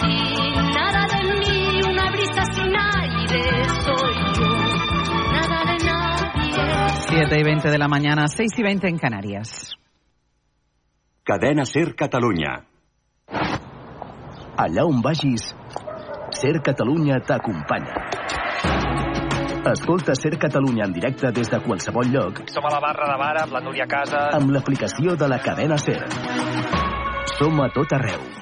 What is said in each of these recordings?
ti, nada de mí, una brisa sin aire, soy yo, nada de nadie. 7 y 20 de la mañana, 6 y 20 en Canarias. Cadena Ser Catalunya. Allà on vagis, Ser Catalunya t'acompanya. Escolta Ser Catalunya en directe des de qualsevol lloc Som a la barra de bar amb la Núria Casa. amb l'aplicació de la cadena Ser. Som a tot arreu.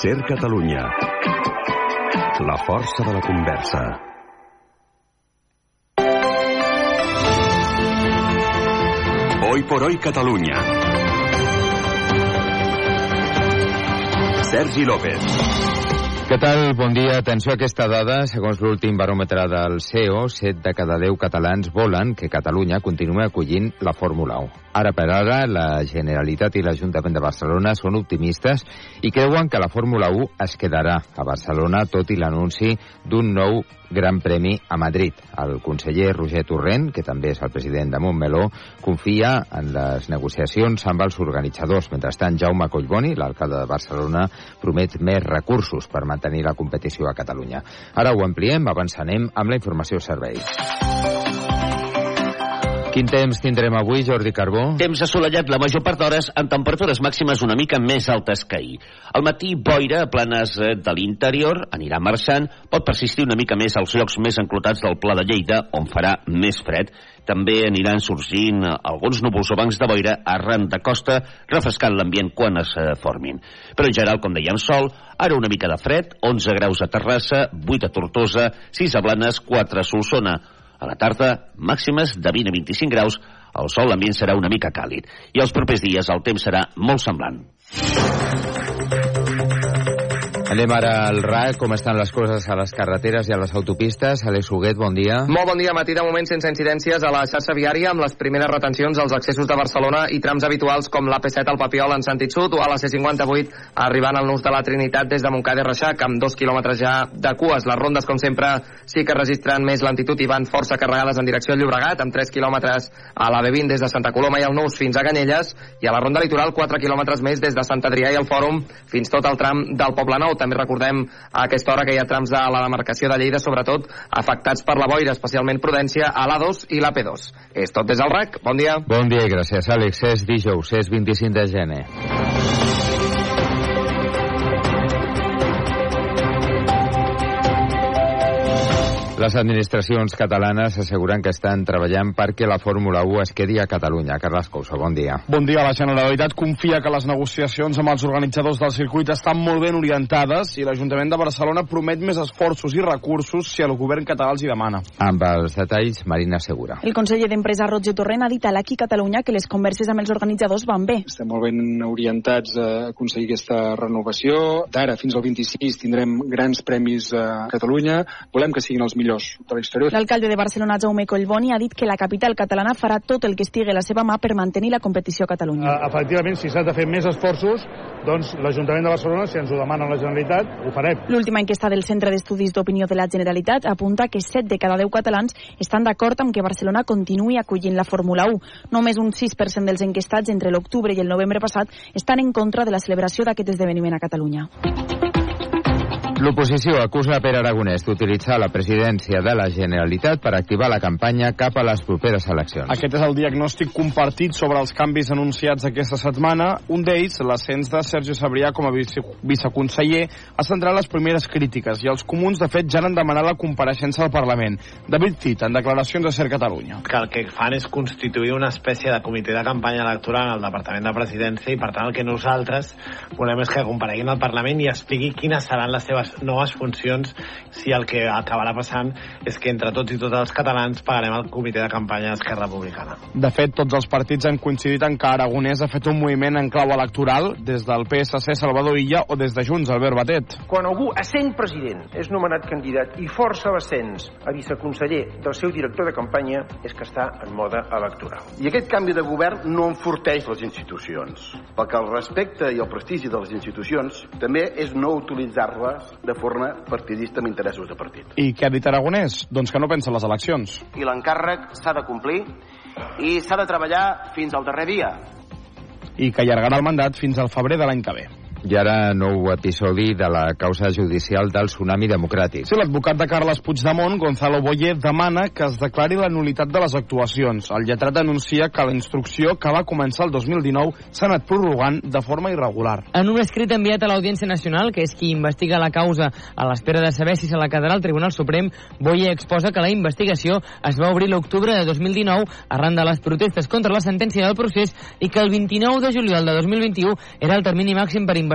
Ser Catalunya. La força de la conversa. Hoy por hoy Catalunya. Sergi López. Què tal? Bon dia. Atenció a aquesta dada. Segons l'últim baròmetre del CEO, 7 de cada 10 catalans volen que Catalunya continuï acollint la Fórmula 1. Ara per ara, la Generalitat i l'Ajuntament de Barcelona són optimistes i creuen que la Fórmula 1 es quedarà a Barcelona, tot i l'anunci d'un nou Gran Premi a Madrid. El conseller Roger Torrent, que també és el president de Montmeló, confia en les negociacions amb els organitzadors. Mentrestant, Jaume Collboni, l'alcalde de Barcelona, promet més recursos per mantenir la competició a Catalunya. Ara ho ampliem, avançanem amb la informació serveis. Quin temps tindrem avui, Jordi Carbó? Temps assolellat la major part d'hores amb temperatures màximes una mica més altes que ahir. Al matí, boira a planes eh, de l'interior, anirà marxant, pot persistir una mica més als llocs més enclotats del Pla de Lleida, on farà més fred. També aniran sorgint eh, alguns núvols o bancs de boira arran de costa, refrescant l'ambient quan es eh, formin. Però en general, com dèiem, sol, ara una mica de fred, 11 graus a Terrassa, 8 a Tortosa, 6 a Blanes, 4 a Solsona. A la tarda, màximes de 20 a 25 graus, el sol l'ambient serà una mica càlid. I els propers dies el temps serà molt semblant. Anem ara al RAC, com estan les coses a les carreteres i a les autopistes. Alex Huguet, bon dia. Molt bon dia, matí de moment sense incidències a la xarxa viària amb les primeres retencions als accessos de Barcelona i trams habituals com l'AP7 al Papiol en sentit sud o a la C58 arribant al nus de la Trinitat des de Montcada i Reixac amb dos quilòmetres ja de cues. Les rondes, com sempre, sí que registren més lentitud i van força carregades en direcció al Llobregat amb 3 quilòmetres a la B20 des de Santa Coloma i el Nus fins a Canyelles i a la ronda litoral 4 quilòmetres més des de Sant Adrià i el Fòrum fins tot el tram del Poble Nou. També recordem a aquesta hora que hi ha trams de la demarcació de Lleida, sobretot afectats per la boira, especialment Prudència, a l'A2 i la P2. És tot des del RAC. Bon dia. Bon dia i gràcies, Àlex. És dijous, és 25 de gener. Les administracions catalanes asseguren que estan treballant perquè la Fórmula 1 es quedi a Catalunya. Carles Couso, bon dia. Bon dia. La Generalitat confia que les negociacions amb els organitzadors del circuit estan molt ben orientades i l'Ajuntament de Barcelona promet més esforços i recursos si el govern català els hi demana. Amb els detalls, Marina Segura. El conseller d'Empresa Roger Torrent ha dit a l'Aquí Catalunya que les converses amb els organitzadors van bé. Estem molt ben orientats a aconseguir aquesta renovació. D'ara fins al 26 tindrem grans premis a Catalunya. Volem que siguin els millors de la història. L'alcalde de Barcelona, Jaume Collboni, ha dit que la capital catalana farà tot el que estigui a la seva mà per mantenir la competició a Catalunya. Uh, efectivament, si s'ha de fer més esforços, doncs l'Ajuntament de Barcelona, si ens ho demana la Generalitat, ho farem. L'última enquesta del Centre d'Estudis d'Opinió de la Generalitat apunta que 7 de cada 10 catalans estan d'acord amb que Barcelona continuï acollint la Fórmula 1. Només un 6% dels enquestats entre l'octubre i el novembre passat estan en contra de la celebració d'aquest esdeveniment a Catalunya. L'oposició acusa Pere Aragonès d'utilitzar la presidència de la Generalitat per activar la campanya cap a les properes eleccions. Aquest és el diagnòstic compartit sobre els canvis anunciats aquesta setmana. Un d'ells, l'ascens de Sergio Sabrià com a vice viceconseller, ha centrat les primeres crítiques i els comuns, de fet, ja han demanat la compareixença al Parlament. David Cid, en declaracions a Ser Catalunya. Que el que fan és constituir una espècie de comitè de campanya electoral al Departament de Presidència i, per tant, el que nosaltres volem és que compareguin al Parlament i expliqui quines seran les seves noves, noves funcions si el que acabarà passant és que entre tots i tots els catalans pagarem el comitè de campanya d'Esquerra Republicana. De fet, tots els partits han coincidit en que Aragonès ha fet un moviment en clau electoral des del PSC Salvador Illa o des de Junts Albert Batet. Quan algú, essent president, és nomenat candidat i força l'ascens a viceconseller del seu director de campanya, és que està en mode electoral. I aquest canvi de govern no enforteix les institucions, perquè el respecte i el prestigi de les institucions també és no utilitzar-les de forma partidista amb interessos de partit. I què ha dit Aragonès? Doncs que no pensa en les eleccions. I l'encàrrec s'ha de complir i s'ha de treballar fins al darrer dia. I que allargarà el mandat fins al febrer de l'any que ve. I ara nou episodi de la causa judicial del tsunami democràtic. Sí, l'advocat de Carles Puigdemont, Gonzalo Boyer, demana que es declari la nulitat de les actuacions. El lletrat anuncia que la instrucció que va començar el 2019 s'ha anat prorrogant de forma irregular. En un escrit enviat a l'Audiència Nacional, que és qui investiga la causa a l'espera de saber si se la quedarà el Tribunal Suprem, Boyer exposa que la investigació es va obrir l'octubre de 2019 arran de les protestes contra la sentència del procés i que el 29 de juliol de 2021 era el termini màxim per investigar.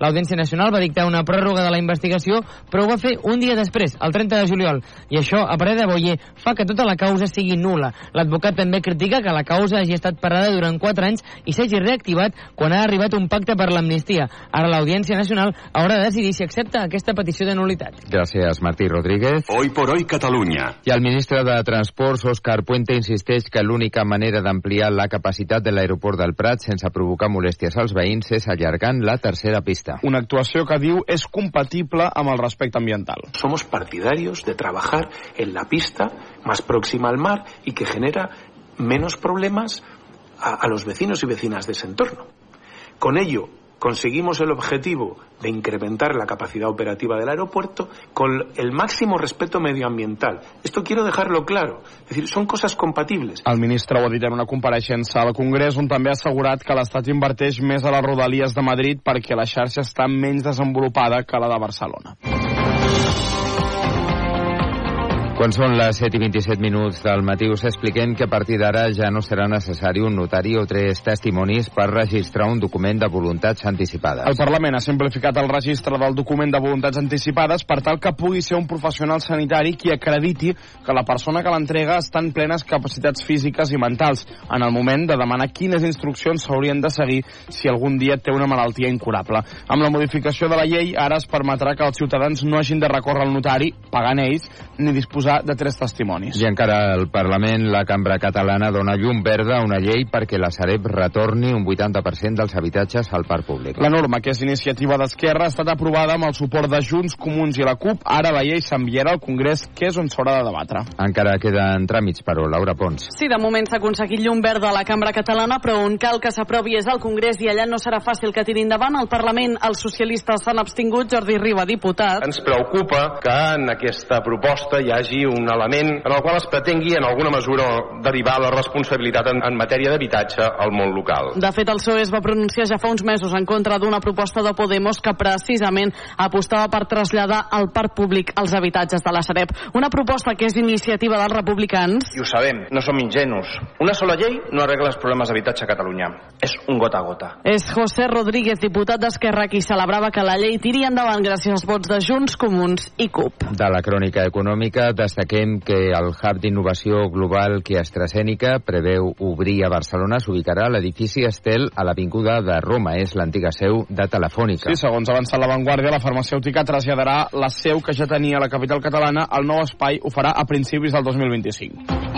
L'Audiència Nacional va dictar una pròrroga de la investigació, però ho va fer un dia després, el 30 de juliol. I això, a parer de Boyer, fa que tota la causa sigui nula. L'advocat també critica que la causa hagi estat parada durant 4 anys i s'hagi reactivat quan ha arribat un pacte per l'amnistia. Ara l'Audiència Nacional haurà de decidir si accepta aquesta petició de nulitat. Gràcies, Martí Rodríguez. Hoy por hoy Catalunya. I el ministre de Transports, Òscar Puente, insisteix que l'única manera d'ampliar la capacitat de l'aeroport del Prat sense provocar molèsties als veïns és allargant la tercera pista. Una actuació que diu és compatible amb el respecte ambiental. Somos partidarios de trabajar en la pista más próxima al mar y que genera menos problemas a, a los vecinos y vecinas de ese entorno. Con ello, conseguimos el objetivo de incrementar la capacidad operativa del aeropuerto con el máximo respeto medioambiental. Esto quiero dejarlo claro. Es decir, son cosas compatibles. El ministre ho ha dit en una compareixença al Congrés on també ha assegurat que l'Estat inverteix més a les rodalies de Madrid perquè la xarxa està menys desenvolupada que la de Barcelona. Quan són les 7 i 27 minuts del matí us expliquem que a partir d'ara ja no serà necessari un notari o tres testimonis per registrar un document de voluntats anticipades. El Parlament ha simplificat el registre del document de voluntats anticipades per tal que pugui ser un professional sanitari qui acrediti que la persona que l'entrega està en plenes capacitats físiques i mentals en el moment de demanar quines instruccions s'haurien de seguir si algun dia té una malaltia incurable. Amb la modificació de la llei ara es permetrà que els ciutadans no hagin de recórrer al notari, pagant ells, ni disposar de tres testimonis. I encara al Parlament, la cambra catalana dona llum verda a una llei perquè la Sareb retorni un 80% dels habitatges al parc públic. La norma, que és iniciativa d'Esquerra, ha estat aprovada amb el suport de Junts, Comuns i la CUP. Ara la llei s'enviarà al Congrés, que és on s'haurà de debatre. Encara queden tràmits, però, Laura Pons. Sí, de moment s'ha aconseguit llum verda a la cambra catalana, però on cal que s'aprovi és al Congrés i allà no serà fàcil que tiri endavant. Al Parlament els socialistes s'han abstingut. Jordi Riba, diputat. Ens preocupa que en aquesta proposta hi hagi un element en el qual es pretengui en alguna mesura derivar la responsabilitat en, en matèria d'habitatge al món local. De fet, el PSOE es va pronunciar ja fa uns mesos en contra d'una proposta de Podemos que precisament apostava per traslladar al parc públic els habitatges de la Sareb. Una proposta que és iniciativa dels republicans. I ho sabem, no som ingenus. Una sola llei no arregla els problemes d'habitatge a Catalunya. És un gota a gota. És José Rodríguez, diputat d'Esquerra, qui celebrava que la llei tiri endavant gràcies als vots de Junts, Comuns i CUP. De la crònica econòmica destaquem que el Hub d'Innovació Global que AstraZeneca preveu obrir a Barcelona s'ubicarà a l'edifici Estel a l'Avinguda de Roma. És l'antiga seu de Telefònica. Sí, segons ha avançat l'avantguàrdia, la farmacèutica traslladarà la seu que ja tenia la capital catalana al nou espai ho farà a principis del 2025.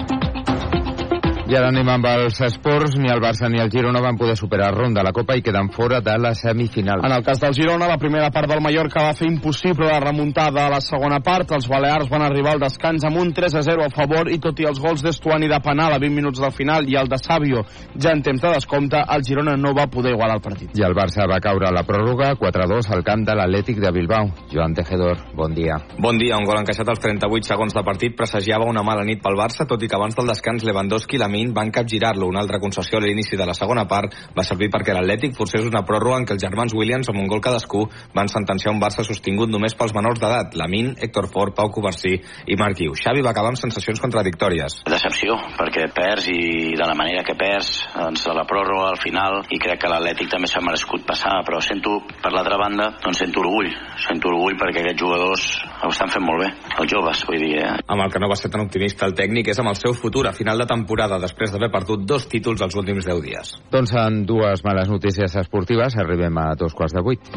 I ara anem amb els esports. Ni el Barça ni el Girona van poder superar ronda a la Copa i queden fora de la semifinal. En el cas del Girona, la primera part del Mallorca va fer impossible la remuntada a la segona part. Els balears van arribar al descans amb un 3 a 0 a favor i tot i els gols d'Estuani de penal a 20 minuts del final i el de Sàvio ja en temps de descompte, el Girona no va poder igualar el partit. I el Barça va caure a la pròrroga 4-2 al camp de l'Atlètic de Bilbao. Joan Tejedor, bon dia. Bon dia, un gol encaixat als 38 segons de partit presagiava una mala nit pel Barça, tot i que abans del descans Lewandowski, la Min van capgirar-lo. Una altra concessió a l'inici de la segona part va servir perquè l'Atlètic forcés una pròrroga en què els germans Williams, amb un gol cadascú, van sentenciar un Barça sostingut només pels menors d'edat, Lamin, Héctor Ford, Pau Covarsí i Marc Guiu. Xavi va acabar amb sensacions contradictòries. Decepció, perquè perds i de la manera que perds, doncs de la pròrroga al final, i crec que l'Atlètic també s'ha merescut passar, però sento, per l'altra banda, doncs sento orgull. Sento orgull perquè aquests jugadors ho estan fent molt bé, els joves, vull dir. Eh? Amb el que no va ser tan optimista el tècnic és amb el seu futur a final de temporada després d'haver perdut dos títols els últims 10 dies. Doncs en dues males notícies esportives arribem a dos quarts de vuit.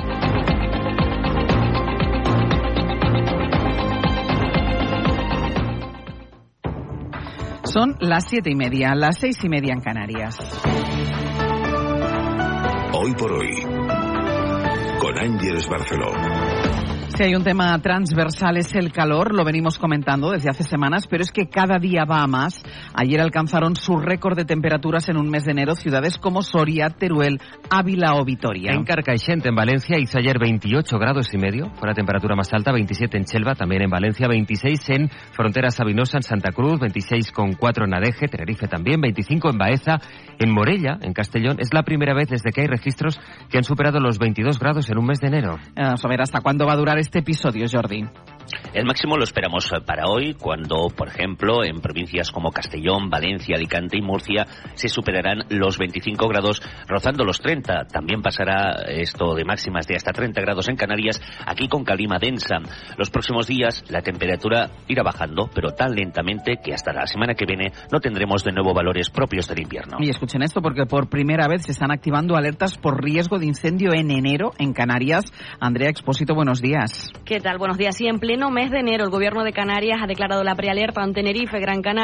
Son las siete y media, las seis y media en Canarias. Hoy por hoy, con Ángeles Barceló. Si hay un tema transversal es el calor, lo venimos comentando desde hace semanas, pero es que cada día va a más. Ayer alcanzaron su récord de temperaturas en un mes de enero ciudades como Soria, Teruel, Ávila o Vitoria. En Carcaixent, en Valencia, hizo ayer 28 grados y medio, fue la temperatura más alta, 27 en Chelva, también en Valencia, 26 en Frontera Sabinosa, en Santa Cruz, 26,4 en Adeje, Tenerife también, 25 en Baeza, en Morella, en Castellón. Es la primera vez desde que hay registros que han superado los 22 grados en un mes de enero. Vamos a ver hasta cuándo va a durar este episodio, Jordi. El máximo lo esperamos para hoy, cuando, por ejemplo, en provincias como Castellón, Valencia, Alicante y Murcia se superarán los 25 grados, rozando los 30. También pasará esto de máximas de hasta 30 grados en Canarias, aquí con calima densa. Los próximos días la temperatura irá bajando, pero tan lentamente que hasta la semana que viene no tendremos de nuevo valores propios del invierno. Y escuchen esto, porque por primera vez se están activando alertas por riesgo de incendio en enero en Canarias. Andrea Expósito, buenos días. ¿Qué tal? Buenos días. En pleno mes de enero, el gobierno de Canarias ha declarado la prealerta en Tenerife, Gran Canaria.